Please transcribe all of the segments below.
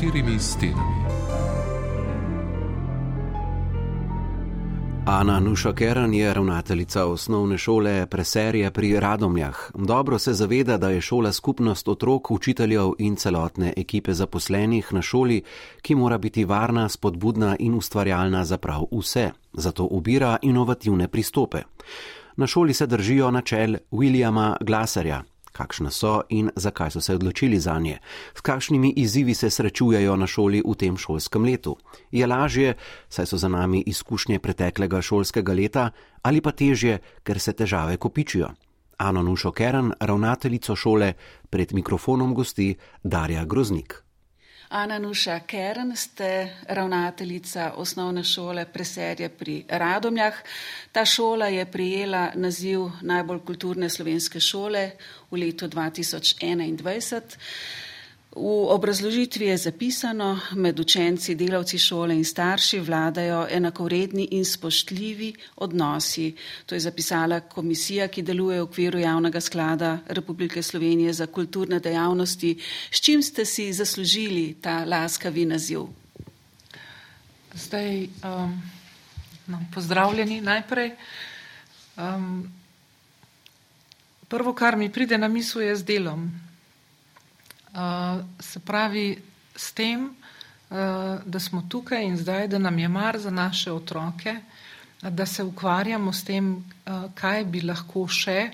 štirimi stenami. Ana Nuša Keren je ravnateljica osnovne šole Preserje pri Radomljah. Dobro se zaveda, da je šola skupnost otrok, učiteljev in celotne ekipe zaposlenih na šoli, ki mora biti varna, spodbudna in ustvarjalna za prav vse. Zato ubira inovativne pristope. Na šoli se držijo načel Williama Glaserja, kakšne so in zakaj so se odločili za nje, s kakšnimi izzivi se srečujejo na šoli v tem šolskem letu. Je lažje, saj so za nami izkušnje preteklega šolskega leta, ali pa težje, ker se težave kopičijo. Ano Nušo Keren, ravnateljico šole, pred mikrofonom gosti Darja Groznik. Ana Nuša Kern, ste ravnateljica osnovne šole Preserje pri Radomljah. Ta šola je prijela naziv najbolj kulturne slovenske šole v letu 2021. V obrazložitvi je zapisano, med učenci, delavci šole in starši vladajo enakovredni in spoštljivi odnosi. To je zapisala komisija, ki deluje v okviru javnega sklada Republike Slovenije za kulturne dejavnosti. S čim ste si zaslužili ta laskavi naziv? Zdaj, um, no, pozdravljeni najprej. Um, prvo, kar mi pride na misel, je z delom. Uh, se pravi, s tem, uh, da smo tukaj in zdaj, da nam je mar za naše otroke, da se ukvarjamo s tem, uh, kaj bi lahko še,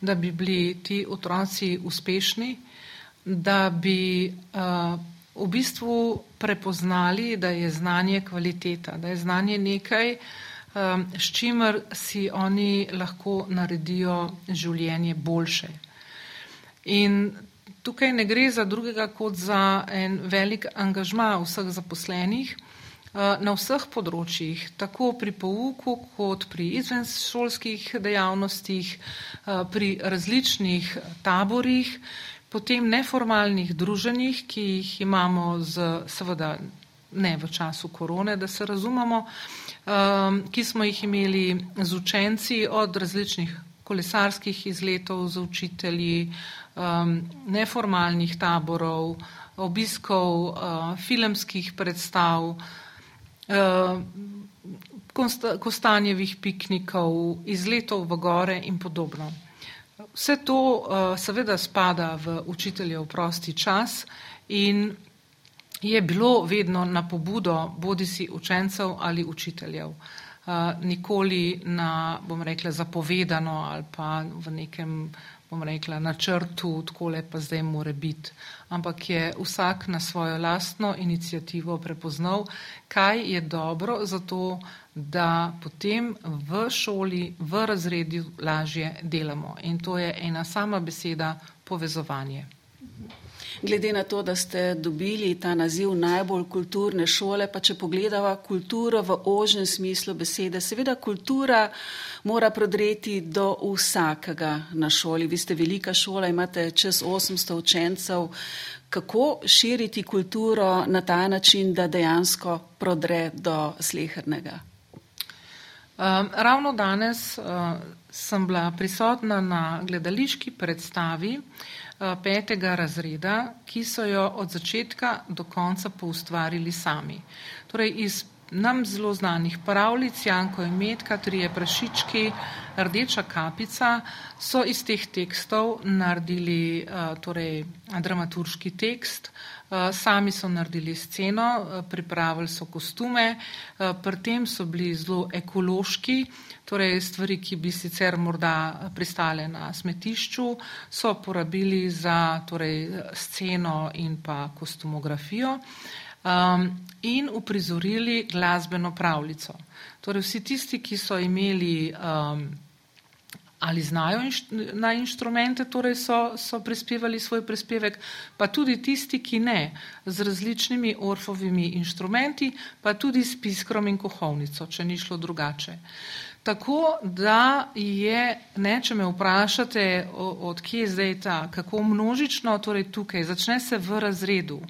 da bi bili ti otroci uspešni, da bi uh, v bistvu prepoznali, da je znanje kvaliteta, da je znanje nekaj, um, s čimer si oni lahko naredijo življenje boljše. In tukaj ne gre za drugega kot za en velik angažma vseh zaposlenih eh, na vseh področjih, tako pri pouku kot pri izvenšolskih dejavnostih, eh, pri različnih taborih, potem neformalnih druženjih, ki jih imamo z, seveda ne v času korone, da se razumemo, eh, ki smo jih imeli z učenci od različnih kolesarskih izletov z učitelji, um, neformalnih taborov, obiskov uh, filmskih predstav, uh, kostanjevih piknikov, izletov v gore in podobno. Vse to uh, seveda spada v učiteljev prosti čas in je bilo vedno na pobudo bodi si učencev ali učiteljev. Uh, nikoli na, bom rekla, zapovedano ali pa v nekem bom rekla, načrtu, tako le pa zdaj more biti. Ampak je vsak na svojo lastno inicijativo prepoznal, kaj je dobro za to, da potem v šoli, v razredu lažje delamo. In to je ena sama beseda povezovanje. Glede na to, da ste dobili ta naziv najbolj kulturne šole, pa če pogledava kulturo v ožnem smislu besede, seveda kultura mora prodreti do vsakega na šoli. Vi ste velika šola, imate čez 800 učencev. Kako širiti kulturo na ta način, da dejansko prodre do slehernega? Um, ravno danes uh, sem bila prisotna na gledališki predstavi uh, petega razreda, ki so jo od začetka do konca poustvarili sami. Torej iz nam zelo znanih pravljic, Janko in Metka, trije prašički, rdeča kapica, so iz teh tekstov naredili uh, torej, dramaturški tekst, uh, sami so naredili sceno, uh, pripravili so kostume, pri tem so bili zelo ekološki, torej stvari, ki bi sicer morda pristale na smetišču, so porabili za torej, sceno in pa kostumografijo. Um, in uprizorili glasbeno pravljico. Torej, vsi tisti, ki so imeli um, ali znajo inš na inštrumente, torej so, so prispevali svoj prispevek, pa tudi tisti, ki ne, z različnimi orfovimi inštrumenti, pa tudi s piskrom in kohovnico, če ni šlo drugače. Tako da je, ne, če me vprašate, odkje je zdaj ta, kako množično, torej tukaj, začne se v razredu.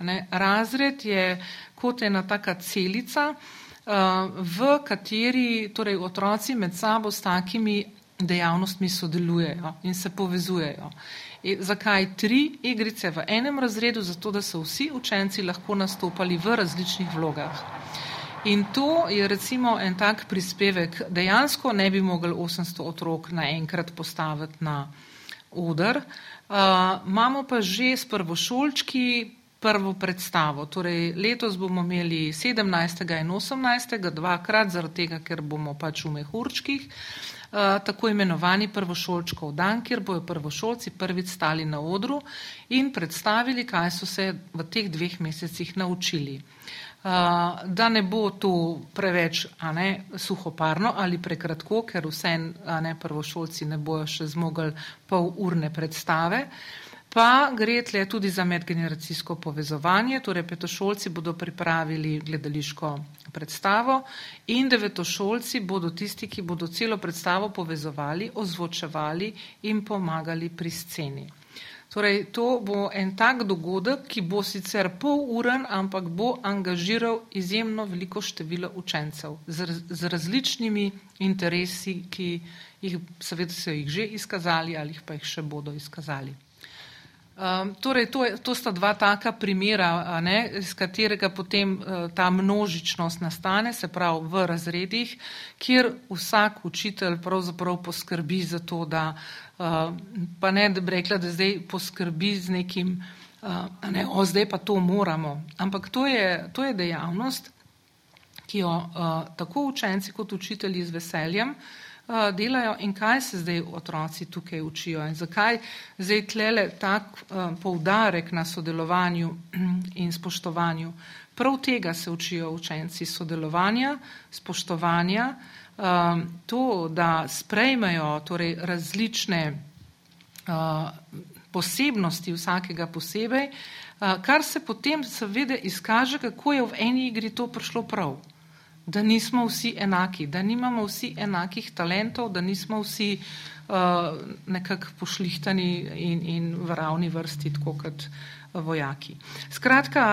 Ne. Razred je kot ena taka celica, uh, v kateri torej otroci med sabo s takimi dejavnostmi sodelujejo in se povezujejo. E, zakaj tri igrice v enem razredu? Zato, da so vsi učenci lahko nastopali v različnih vlogah. In to je recimo en tak prispevek. Dejansko ne bi mogli 800 otrok naenkrat postaviti na odr. Uh, imamo pa že s prvošolčki prvo predstavo. Torej, letos bomo imeli 17. in 18. dvakrat, zaradi tega, ker bomo pač v mehurčkih. Uh, tako imenovani prvošolčkov dan, kjer bojo prvošolci prvič stali na odru in predstavili, kaj so se v teh dveh mesecih naučili. Uh, da ne bo to preveč ne, suhoparno ali prekratko, ker vse ne, prvošolci ne bojo še zmogli pol urne predstave. Pa gre tle tudi za medgeneracijsko povezovanje, torej petošolci bodo pripravili gledališko predstavo in devetošolci bodo tisti, ki bodo celo predstavo povezovali, ozvočevali in pomagali pri sceni. Torej, to bo en tak dogodek, ki bo sicer pol uren, ampak bo angažiral izjemno veliko število učencev z, z različnimi interesi, ki jih seveda so jih že izkazali ali pa jih še bodo izkazali. Um, torej, to, je, to sta dva taka primera, ne, iz katerega potem uh, ta množičnost nastane, se pravi v razredih, kjer vsak učitelj pravzaprav poskrbi za to, da uh, pa ne, da bi rekla, da zdaj poskrbi z nekim, uh, ne, o zdaj pa to moramo, ampak to je, to je dejavnost, ki jo uh, tako učenci kot učitelji z veseljem uh, delajo in kaj se zdaj otroci tukaj učijo in zakaj zdaj tlele tak uh, poudarek na sodelovanju in spoštovanju. Prav tega se učijo učenci sodelovanja, spoštovanja, um, to, da sprejmejo torej, različne posebnosti vsakega posebej, kar se potem seveda izkaže, kako je v eni igri to prišlo prav da nismo vsi enaki, da nimamo vsi enakih talentov, da nismo vsi uh, nekako pošlihtani in, in v ravni vrsti, tako kot vojaki. Skratka,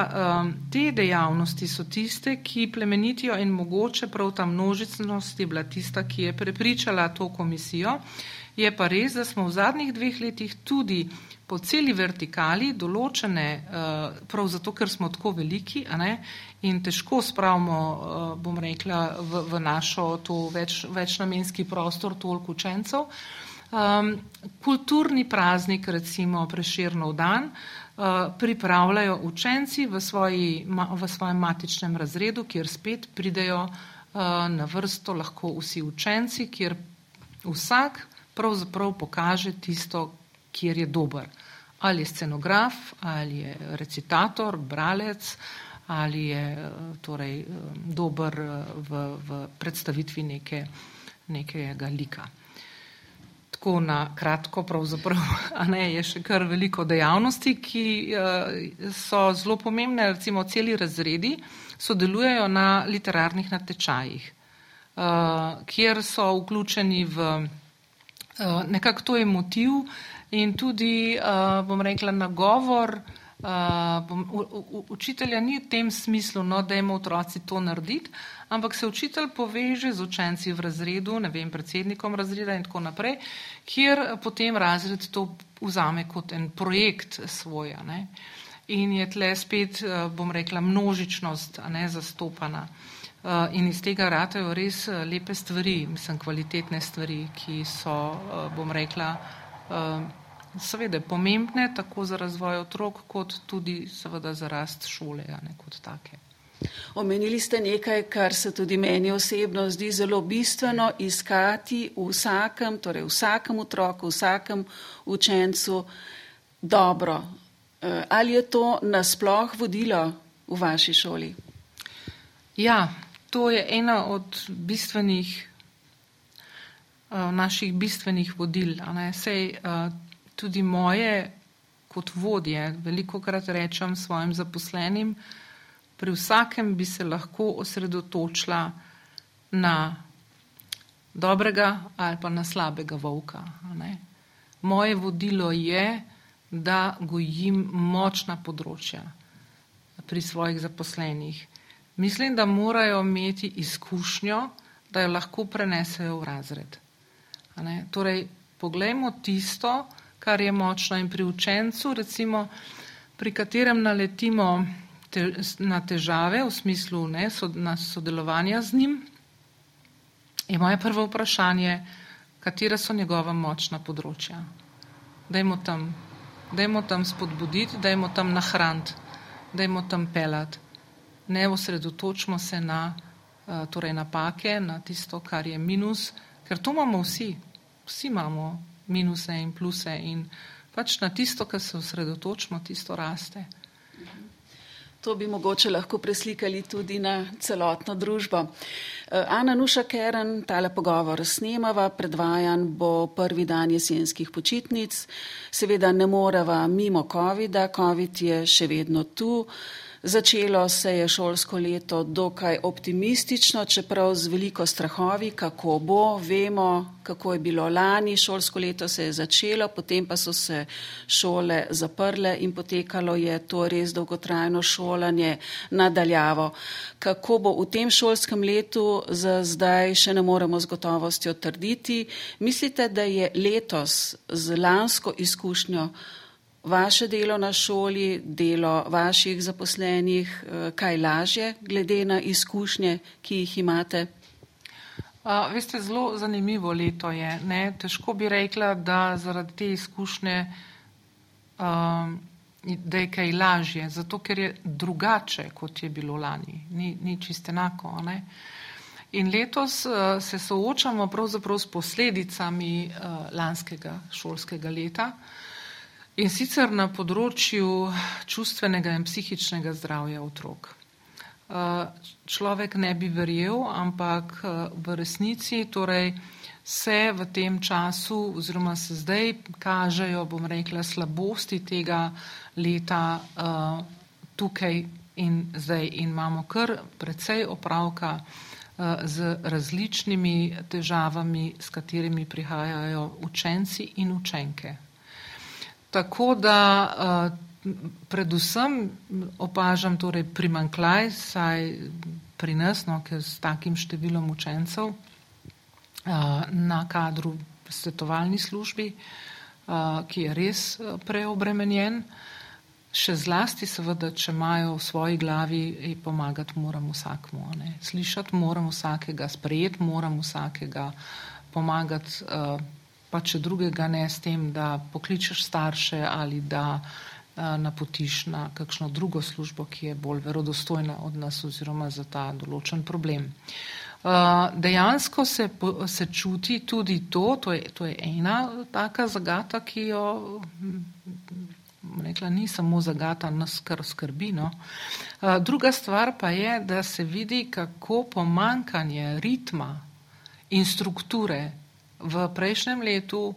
um, te dejavnosti so tiste, ki plemenitijo in mogoče prav ta množicnost je bila tista, ki je prepričala to komisijo. Je pa res, da smo v zadnjih dveh letih tudi po celi vertikali določene, uh, prav zato, ker smo tako veliki ne, in težko spravimo, uh, bom rekla, v, v našo to več, večnamenski prostor toliko učencev. Um, kulturni praznik, recimo preširnov dan, uh, pripravljajo učenci v, svoji, ma, v svojem matičnem razredu, kjer spet pridejo uh, na vrsto lahko vsi učenci, kjer vsak pravzaprav pokaže tisto, kjer je dober. Ali je scenograf, ali je recitator, bralec, ali je eh, torej, eh, dober eh, v, v predstavitvi neke, nekega lika. Tako na kratko, pravzaprav ne, je še kar veliko dejavnosti, ki so zelo pomembne. Recimo, celi razredi sodelujejo na literarnih natečajih, kjer so vključeni v nekako to je motiv, In tudi, uh, bom rekla, nagovor uh, bom, u, u, učitelja ni v tem smislu, no, da ima otroci to narediti, ampak se učitelj poveže z učenci v razredu, ne vem, predsednikom razreda in tako naprej, kjer potem razred to vzame kot en projekt svoja. Ne. In je tle spet, bom rekla, množičnost ne, zastopana. Uh, in iz tega ratajo res lepe stvari, mislim, kvalitetne stvari, ki so, bom rekla, seveda pomembne tako za razvoj otrok, kot tudi seveda za rast šole, a ne kot take. Omenili ste nekaj, kar se tudi meni osebno zdi zelo bistveno, iskati v vsakem, torej vsakem otroku, vsakem učencu dobro. Ehm, ali je to nasploh vodilo v vaši šoli? Ja, to je ena od bistvenih naših bistvenih vodil. Sej, uh, tudi moje kot vodje, veliko krat rečem svojim zaposlenim, pri vsakem bi se lahko osredotočila na dobrega ali pa na slabega volka. Moje vodilo je, da gojim močna področja pri svojih zaposlenih. Mislim, da morajo imeti izkušnjo, da jo lahko prenesejo v razred. Torej, poglejmo tisto, kar je močno in pri učencu, recimo, pri katerem naletimo te, na težave v smislu ne, so, na sodelovanja z njim, je moje prvo vprašanje, katera so njegova močna področja. Dajmo tam, dajmo tam spodbuditi, dajmo tam nahraniti, dajmo tam pelati. Ne osredotočimo se na uh, torej napake, na tisto, kar je minus, ker to imamo vsi. Vsi imamo minuse in pluse in pač na tisto, kar se osredotočimo, tisto raste. To bi mogoče lahko preslikali tudi na celotno družbo. Eh, Ana Nuša Keren, tale pogovor snemava, predvajan bo prvi dan jesenskih počitnic. Seveda ne moreva mimo COVID-a, COVID je še vedno tu. Začelo se je šolsko leto dokaj optimistično, čeprav z veliko strahovi, kako bo, vemo, kako je bilo lani, šolsko leto se je začelo, potem pa so se šole zaprle in potekalo je to res dolgotrajno šolanje nadaljavo. Kako bo v tem šolskem letu, za zdaj še ne moremo z gotovostjo trditi. Mislite, da je letos z lansko izkušnjo vaše delo na šoli, delo vaših zaposlenih, eh, kaj lažje, glede na izkušnje, ki jih imate? Uh, veste, zelo zanimivo leto je. Ne? Težko bi rekla, da zaradi te izkušnje, um, da je kaj lažje, zato ker je drugače, kot je bilo lani. Ni, ni čisto enako. Ne? In letos uh, se soočamo pravzaprav s posledicami uh, lanskega šolskega leta. Uh, In sicer na področju čustvenega in psihičnega zdravja otrok. Eh, človek ne bi verjel, ampak eh, v resnici torej se v tem času oziroma se zdaj kažejo, bom rekla, slabosti tega leta eh, tukaj in zdaj in imamo kar precej opravka z različnimi težavami, s katerimi prihajajo učenci in učenke Tako da uh, predvsem opažam torej primankljaj, saj pri nas, no, ker s takim številom učencev uh, na kadru svetovalni službi, uh, ki je res preobremenjen, še zlasti seveda, če imajo v svoji glavi, pomagati moram vsakmu. Ne. Slišati moram vsakega, sprejeti moram vsakega, pomagati. Uh, pa če drugega ne s tem, da pokličeš starše ali da uh, napotiš na kakšno drugo službo, ki je bolj verodostojna od nas oziroma za ta določen problem. Uh, dejansko se, se čuti tudi to, to je, to je ena taka zagata, ki jo rekla, ni samo zagata nas kar skrbi. No. Uh, druga stvar pa je, da se vidi, kako pomankanje ritma in strukture v prejšnjem letu uh,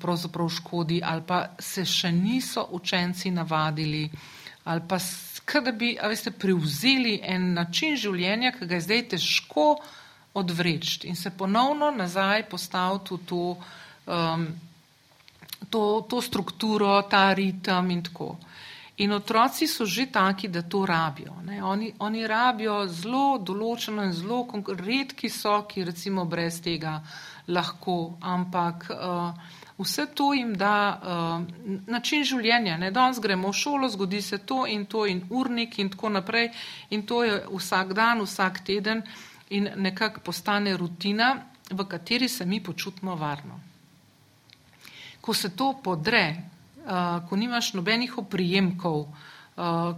pravzaprav škodi ali pa se še niso učenci navadili ali pa da bi, a veste, privzeli en način življenja, ki ga je zdaj težko odvreči in se ponovno nazaj postaviti v to, um, to, to strukturo, ta ritem in tako. In otroci so že taki, da to rabijo. Oni, oni rabijo zelo določeno in zelo redki so, ki recimo brez tega lahko, ampak uh, vse to jim da uh, način življenja. Ne? Danes gremo v šolo, zgodi se to in to in urnik in tako naprej in to je vsak dan, vsak teden in nekako postane rutina, v kateri se mi počutimo varno. Ko se to podre, ko nimaš nobenih oprijemkov,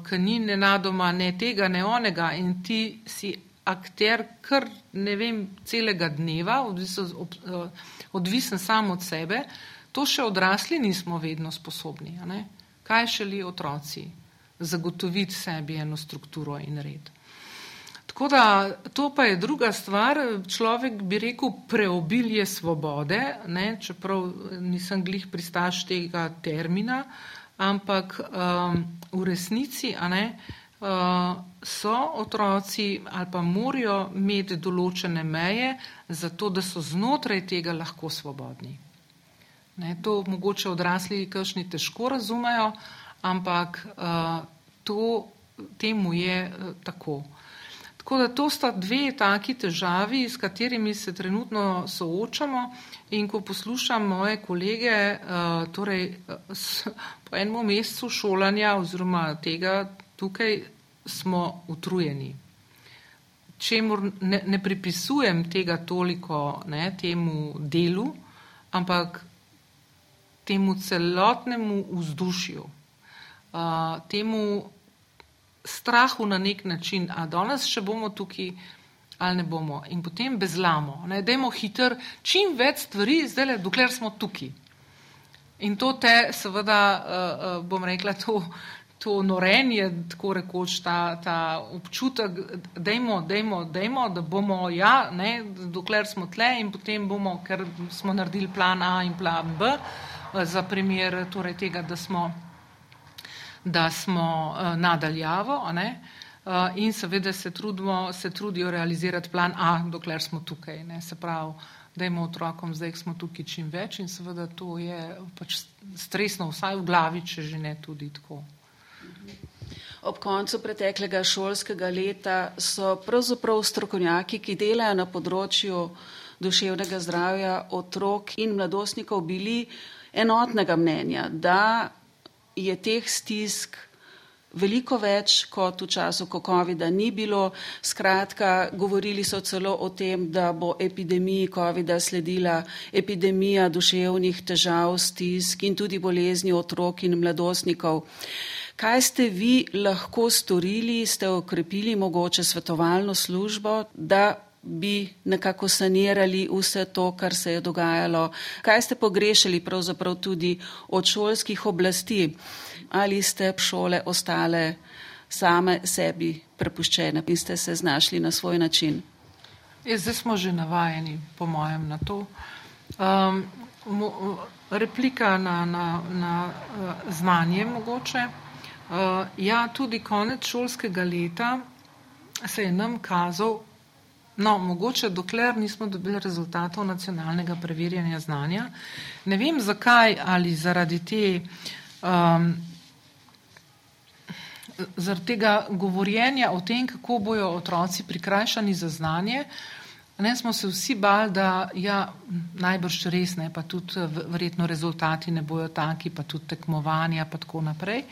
ki ni nenadoma ne tega, ne onega in ti si akter kar ne vem, celega dneva, odvisen, odvisen sam od sebe, to še odrasli nismo vedno sposobni. Kaj šeli otroci? Zagotoviti sebi eno strukturo in red. Tako da to pa je druga stvar, človek bi rekel preobilje svobode, ne, čeprav nisem glih pristaš tega termina, ampak um, v resnici, ne, uh, so otroci ali pa morajo imeti določene meje, zato da so znotraj tega lahko svobodni. Ne, to mogoče odrasli kakšni težko razumejo, ampak to, temu je tako. Tako da to sta dve taki težavi, s katerimi se trenutno soočamo in ko poslušam moje kolege, torej po enem mesecu šolanja oziroma tega tukaj smo utrujeni. Čemur ne, ne pripisujem tega toliko ne, temu delu, ampak temu celotnemu vzdušju, uh, temu strahu na nek način, a danes še bomo tukaj ali ne bomo. In potem bezlamo, ne, dajmo hiter, čim več stvari, zdaj le, dokler smo tukaj. In to te, seveda, uh, uh, bom rekla, to, to norenje, tako rekoč, ta, ta občutek, dajmo, dajmo, dajmo, da bomo, ja, ne, dokler smo tle in potem bomo, ker smo naredili plan A in plan B, uh, za primer torej tega, da smo da smo uh, nadaljavo ne, uh, in seveda se, trudimo, se trudijo realizirati plan A, dokler smo tukaj. Ne, se pravi, da imamo otrokom zdaj, smo tukaj čim več in seveda to je pač stresno, vsaj v glavi, če že ne tudi tako. Ob koncu preteklega šolskega leta so pravzaprav strokovnjaki, ki delajo na področju duševnega zdravja otrok in mladostnikov, bili enotnega mnenja, da je teh stisk veliko več kot v času, ko COVID-a ni bilo. Skratka, govorili so celo o tem, da bo epidemiji COVID-a sledila epidemija duševnih težav, stisk in tudi bolezni otrok in mladostnikov. Kaj ste vi lahko storili, ste okrepili mogoče svetovalno službo, da bi nekako sanirali vse to, kar se je dogajalo. Kaj ste pogrešali pravzaprav tudi od šolskih oblasti? Ali ste šole ostale same sebi prepuščene in ste se znašli na svoj način? Je, zdaj smo že navajeni, po mojem, na to. Um, mo, replika na, na, na uh, znanje mogoče. Uh, ja, tudi konec šolskega leta se je nam kazal No, mogoče dokler nismo dobili rezultatov nacionalnega preverjanja znanja. Ne vem zakaj ali zaradi te, um, zaradi tega govorjenja o tem, kako bojo otroci prikrajšani za znanje, ne smo se vsi bali, da ja, najbrž res ne, pa tudi verjetno rezultati ne bojo taki, pa tudi tekmovanja, pa tako naprej.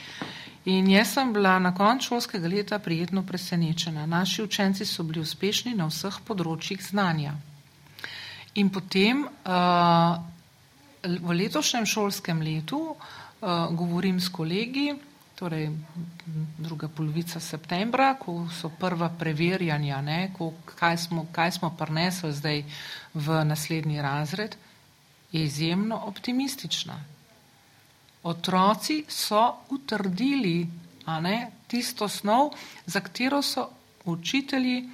In jaz sem bila na koncu šolskega leta prijetno presenečena. Naši učenci so bili uspešni na vseh področjih znanja. In potem uh, v letošnjem šolskem letu uh, govorim s kolegi, torej druga polovica septembra, ko so prva preverjanja, ne, ko, kaj, smo, kaj smo prinesli zdaj v naslednji razred, je izjemno optimistična otroci so utrdili ne, tisto snov, za katero so učitelji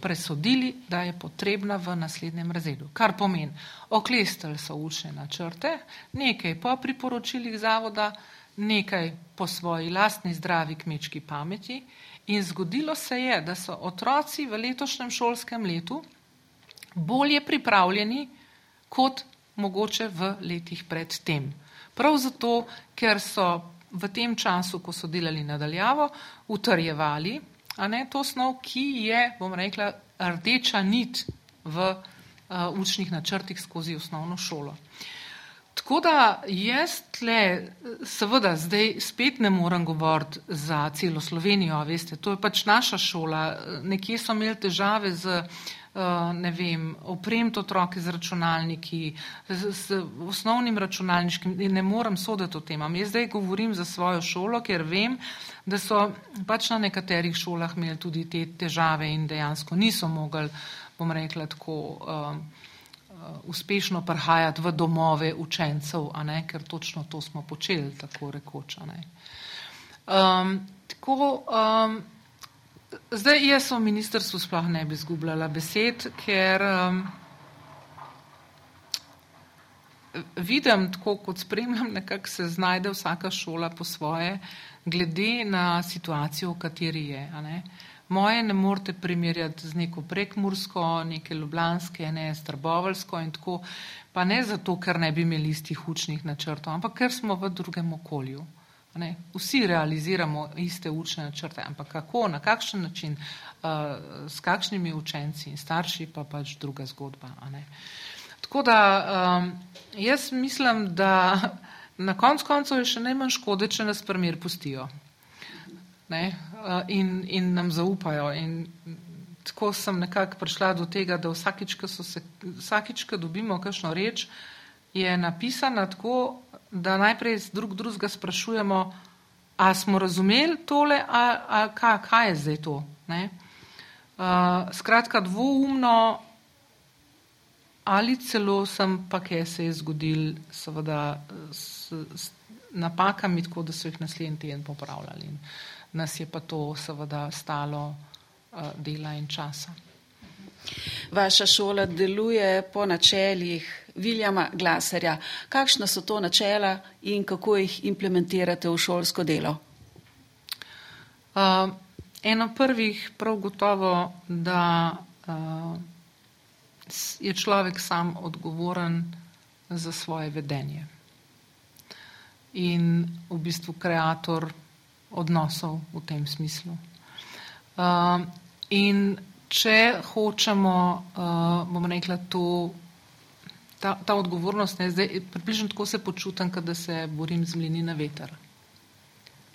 presodili, da je potrebna v naslednjem razredu. Kar pomeni, oklestili so učne načrte, nekaj po priporočilih zavoda, nekaj po svoji lastni zdravi kmečki pameti in zgodilo se je, da so otroci v letošnjem šolskem letu bolje pripravljeni kot mogoče v letih pred tem. Prav zato, ker so v tem času, ko so delali nadaljavo, utrjevali ne, to snov, ki je, bom rekla, rdeča nit v uh, učnih načrtih skozi osnovno šolo. Tako da jaz tle, seveda, zdaj spet ne morem govoriti za celo Slovenijo, veste, to je pač naša šola. Nekje so imeli težave z uh, ne vem, opremiti otroke z računalniki, z, z osnovnim računalniškim, ne morem soditi o tem. Jaz zdaj govorim za svojo šolo, ker vem, da so pač na nekaterih šolah imeli tudi te težave in dejansko niso mogli, bom rekla, tako uh, uspešno prihajati v domove učencev, ne, ker točno to smo počeli, tako rekoč. Um, tako, um, Zdaj, jaz v ministrstvu sploh ne bi izgubljala besed, ker um, vidim, tako kot spremljam, nekako se znajde vsaka šola po svoje, glede na situacijo, v kateri je. Ne. Moje ne morete primerjati z neko prekmursko, neke ljubljanske, ne strbovalsko in tako, pa ne zato, ker ne bi imeli istih učnih načrtov, ampak ker smo v drugem okolju. Ne. Vsi realiziramo iste učne načrte, ampak kako, na kakšen način, uh, s kakšnimi učenci in starši, pa pač druga zgodba. Tako da um, jaz mislim, da na koncu koncev je še najmanj škode, če nas primer pustijo uh, in, in nam zaupajo. In tako sem nekako prišla do tega, da vsakič, ko dobimo kakšno reč, je napisana tako, da najprej drug drugega sprašujemo, a smo razumeli tole, a, a kaj, kaj je zdaj to. Uh, skratka, dvoumno ali celo sem pa, kaj se je zgodil, seveda s, s napakami, tako da so jih naslednji teden popravljali. In nas je pa to seveda stalo uh, dela in časa. Vaša šola deluje po načeljih Viljama Glaserja. Kakšna so to načela in kako jih implementirate v šolsko delo? Uh, eno prvih prav gotovo, da uh, je človek sam odgovoren za svoje vedenje in v bistvu kreator odnosov v tem smislu. Uh, in če hočemo, uh, bomo rekla, to ta, ta odgovornost, ne, zdaj, približno tako se počutim, da se borim z mlini na veter.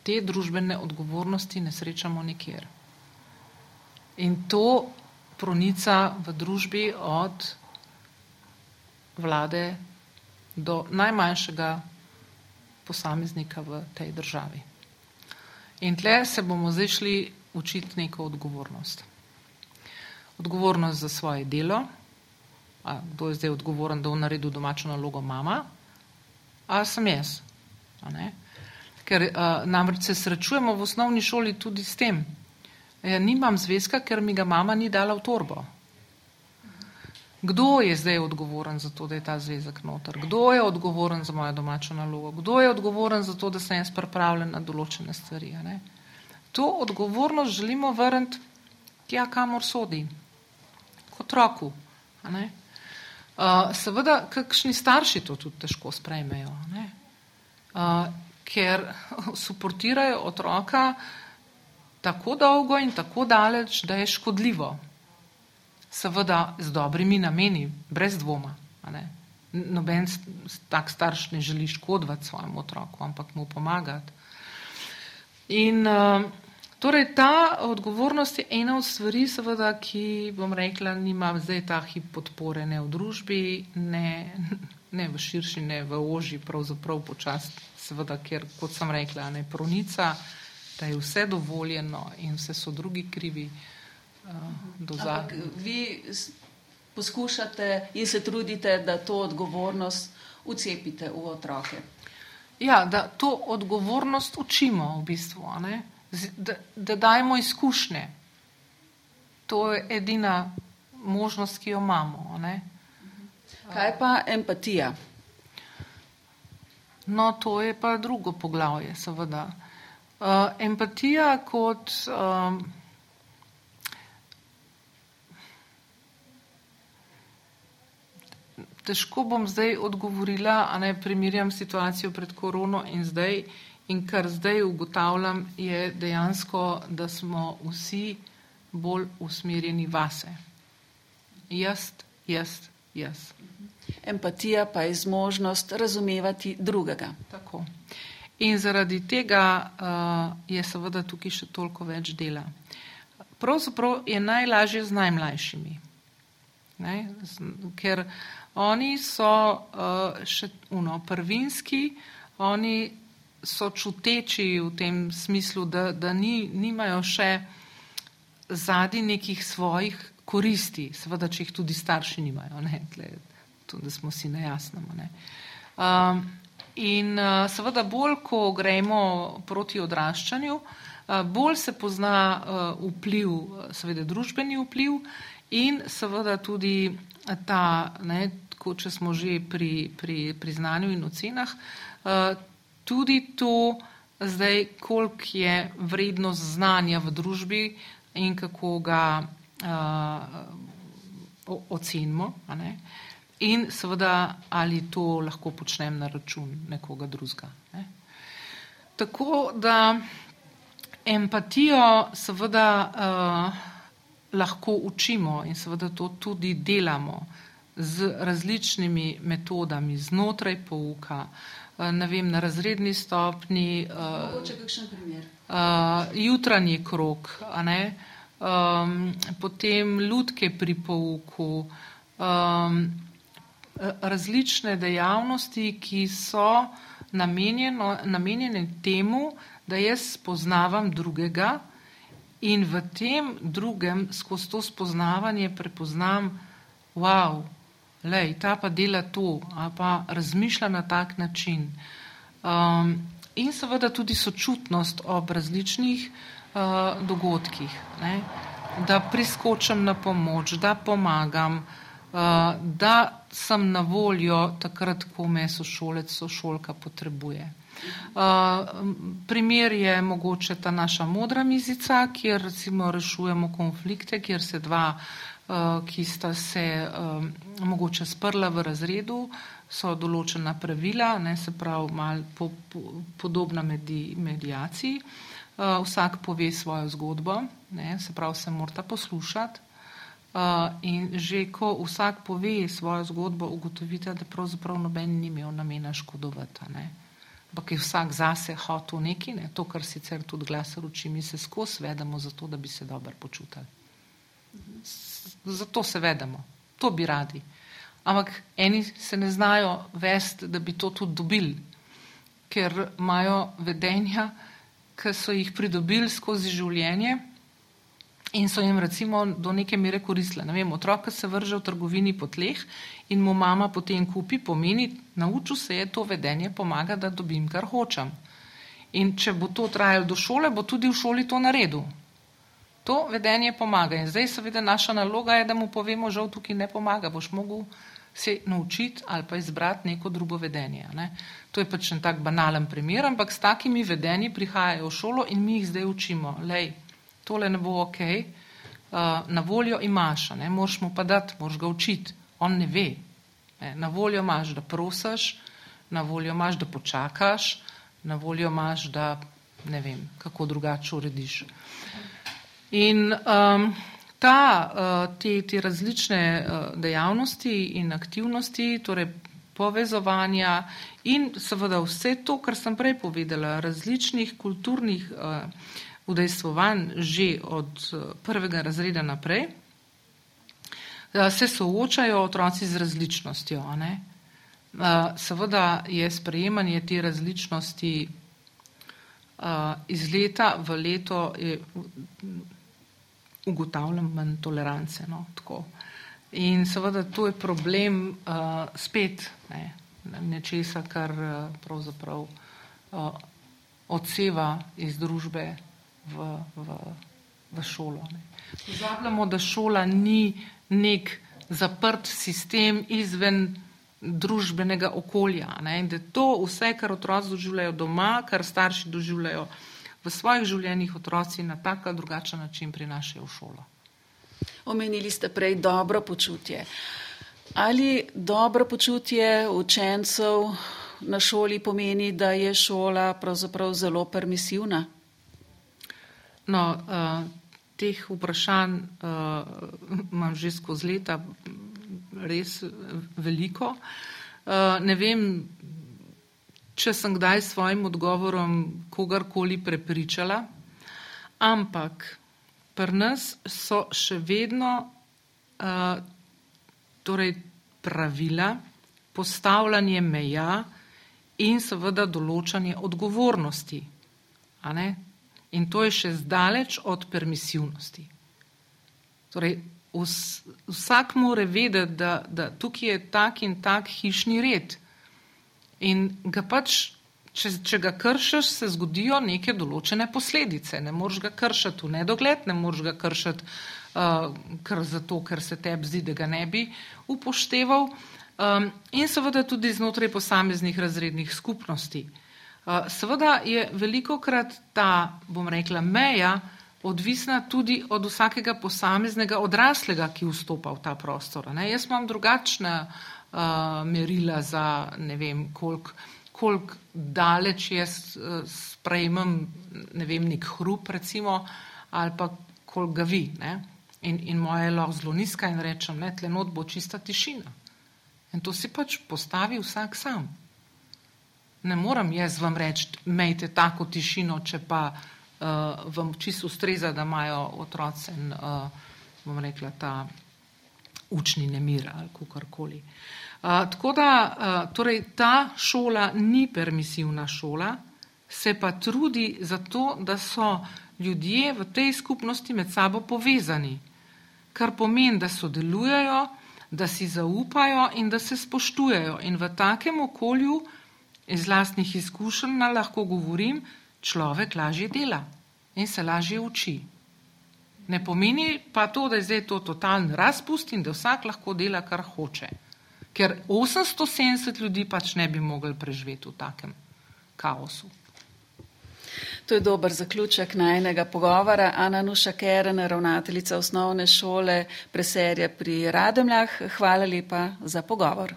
Te družbene odgovornosti ne srečamo nikjer. In to pronica v družbi od vlade do najmanjšega posameznika v tej državi. In tle se bomo zdaj šli učiti neko odgovornost. Odgovornost za svoje delo, a kdo je zdaj odgovoren, da bo naredil domačo nalogo mama, a sem jaz. Ker a, namreč se srečujemo v osnovni šoli tudi s tem. Ja, nimam zvezka, ker mi ga mama ni dala v torbo. Kdo je zdaj odgovoren za to, da je ta zvezek noter? Kdo je odgovoren za mojo domačo nalogo? Kdo je odgovoren za to, da sem jaz pripravljen na določene stvari? To odgovornost želimo vrniti tja, kamor sodi, kot roku. Uh, seveda, kakšni starši to tudi težko sprejmejo, uh, ker suportirajo otroka tako dolgo in tako daleč, da je škodljivo. Seveda z dobrimi nameni, brez dvoma. Noben tak starš ne želi škodovati svojemu otroku, ampak mu pomagati. In uh, Torej, ta odgovornost je ena od stvari, seveda, ki, bom rekla, nima zdaj ta hip podpore ne v družbi, ne, ne v širši, ne v oži, pravzaprav počast, seveda, ker, kot sem rekla, ne pronica, da je vse dovoljeno in vse so drugi krivi uh, do zadnjega. Vi poskušate in se trudite, da to odgovornost ucepite v otroke. Ja, da to odgovornost učimo v bistvu, ne? Da, da dajemo izkušnje. To je edina možnost, ki jo imamo. Ne? Kaj pa empatija? No, to je pa drugo poglavje, seveda. Uh, empatija kot. Um, težko bom zdaj odgovorila, a ne primerjam situacijo pred korono in zdaj. In kar zdaj ugotavljam, je dejansko, da smo vsi bolj usmerjeni vase. Jaz, jaz, jaz. Empatija pa je zmožnost razumevati drugega. Tako. In zaradi tega uh, je seveda tukaj še toliko več dela. Pravzaprav je najlažje z najmlajšimi, ne? Z, ker oni so uh, še uno, prvinski, oni so čuteči v tem smislu, da, da ni, nimajo še zadi nekih svojih koristi, seveda, če jih tudi starši nimajo, ne, Tle, to, da smo si na jasnem. Um, in uh, seveda bolj, ko gremo proti odraščanju, uh, bolj se pozna uh, vpliv, seveda družbeni vpliv in seveda tudi ta, ne, tako, če smo že pri, pri priznanju in ocenah, uh, tudi to, zdaj, koliko je vrednost znanja v družbi in kako ga uh, ocenimo. In seveda, ali to lahko počnem na račun nekoga drugega. Ne? Tako da empatijo seveda uh, lahko učimo in seveda to tudi delamo z različnimi metodami znotraj pouka, uh, ne vem, na razredni stopni. Uh, Mogoče kakšen primer? Uh, jutranji krok, um, potem lutke pri pouku. Um, različne dejavnosti, ki so namenjene temu, da jaz spoznavam drugega in v tem drugem skozi to spoznavanje prepoznam, wow, lej, ta pa dela to, a pa razmišlja na tak način. Um, in seveda tudi sočutnost ob različnih uh, dogodkih, ne? da priskočim na pomoč, da pomagam, uh, da sem na voljo takrat, ko me sošolec, sošolka potrebuje. Uh, primer je mogoče ta naša modra mizica, kjer recimo rešujemo konflikte, kjer se dva, uh, ki sta se uh, mogoče sprla v razredu, so določena pravila, ne, se pravi mal po, po, podobna medi, medijaciji. Uh, vsak pove svojo zgodbo, ne, se pravi se morata poslušati, Uh, in že ko vsak pove svojo zgodbo, ugotovite, da pravzaprav noben ni imel namena škodovati. Ampak je vsak zase hotel neki, ne? to, kar sicer tudi glas roči, mi se skozi vedemo zato, da bi se dobro počutili. Zato se vedemo, to bi radi. Ampak eni se ne znajo vesti, da bi to tudi dobili, ker imajo vedenja, ki so jih pridobili skozi življenje in so jim recimo do neke mere koristile. Ne vem, otrok se vrže v trgovini po tleh in mu mama potem kupi, pomeni, naučil se je to vedenje, pomaga, da dobim, kar hočem. In če bo to trajalo do šole, bo tudi v šoli to naredil. To vedenje pomaga. In zdaj seveda naša naloga je, da mu povemo, žal tukaj ne pomaga, boš mogel se naučiti ali pa izbrati neko drugo vedenje. Ne? To je pač en tak banalen primer, ampak s takimi vedenji prihajajo v šolo in mi jih zdaj učimo. Lej, tole ne bo ok, uh, na voljo imaš, ne moraš mu pa dati, moraš ga učiti, on ne ve. Ne? Na voljo imaš, da prosiš, na voljo imaš, da počakaš, na voljo imaš, da ne vem, kako drugače urediš. In um, ta, uh, te, te različne uh, dejavnosti in aktivnosti, torej povezovanja in seveda vse to, kar sem prej povedala, različnih kulturnih uh, udejstvovan že od eh, prvega razreda naprej, se soočajo otroci z različnostjo. Ne? Eh, seveda je sprejemanje te različnosti iz leta v leto ugotavljam manj tolerance. No, In seveda to je problem uh, spet ne, nečesa, kar uh, pravzaprav uh, odseva iz družbe v, v, v šolo. Pozabljamo, da šola ni nek zaprt sistem izven družbenega okolja. Ne? In da to vse, kar otroci doživljajo doma, kar starši doživljajo v svojih življenjih, otroci na tak ali drugačen način prinašajo v šolo. Omenili ste prej dobro počutje. Ali dobro počutje učencev na šoli pomeni, da je šola pravzaprav zelo permisivna? No, uh, teh vprašanj uh, imam že skozi leta res veliko. Uh, ne vem, če sem kdaj s svojim odgovorom kogarkoli prepričala, ampak pri nas so še vedno uh, torej pravila, postavljanje meja in seveda določanje odgovornosti. In to je še zdaleč od permisivnosti. Torej, vs, vsak mora vedeti, da, da tukaj je tak in tak hišni red. In ga pač, če, če ga kršiš, se zgodijo neke določene posledice. Ne moreš ga kršiti v nedogled, ne moreš ga kršiti uh, kar zato, ker se tebi zdi, da ga ne bi upošteval. um, in seveda tudi znotraj posameznih razrednih skupnosti. Uh, seveda je veliko krat ta, bom rekla, meja odvisna tudi od vsakega posameznega odraslega, ki vstopa v ta prostor. Ne? Jaz imam drugačna uh, merila za ne vem, koliko kolik daleč jaz uh, sprejmem ne vem, nek hrup, recimo, ali pa koliko ga vi. In, in moja je lahko zelo nizka in rečem, ne, tle not bo čista tišina. In to si pač postavi vsak sam. Ne moram jaz vam reči, imejte tako tišino, če pa uh, vam čisto ustreza, da imajo otroci, uh, bom rekla, ta učni nemir ali kakorkoli. Uh, tako da torej, ta šola ni permisivna šola, se pa trudi za to, da so ljudje v tej skupnosti med sabo povezani, kar pomeni, da sodelujejo, da si zaupajo in da se spoštujejo. In v takem okolju, iz lastnih izkušenj lahko govorim, človek lažje dela in se lažje uči. Ne pomeni pa to, da je zdaj to totalni razpust in da vsak lahko dela, kar hoče. Ker 870 ljudi pač ne bi mogli preživeti v takem kaosu. To je dober zaključek najnega pogovora. Ana Nuša Keren, ravnateljica osnovne šole Preserja pri Rademljah. Hvala lepa za pogovor.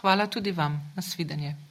Hvala tudi vam. Nasvidenje.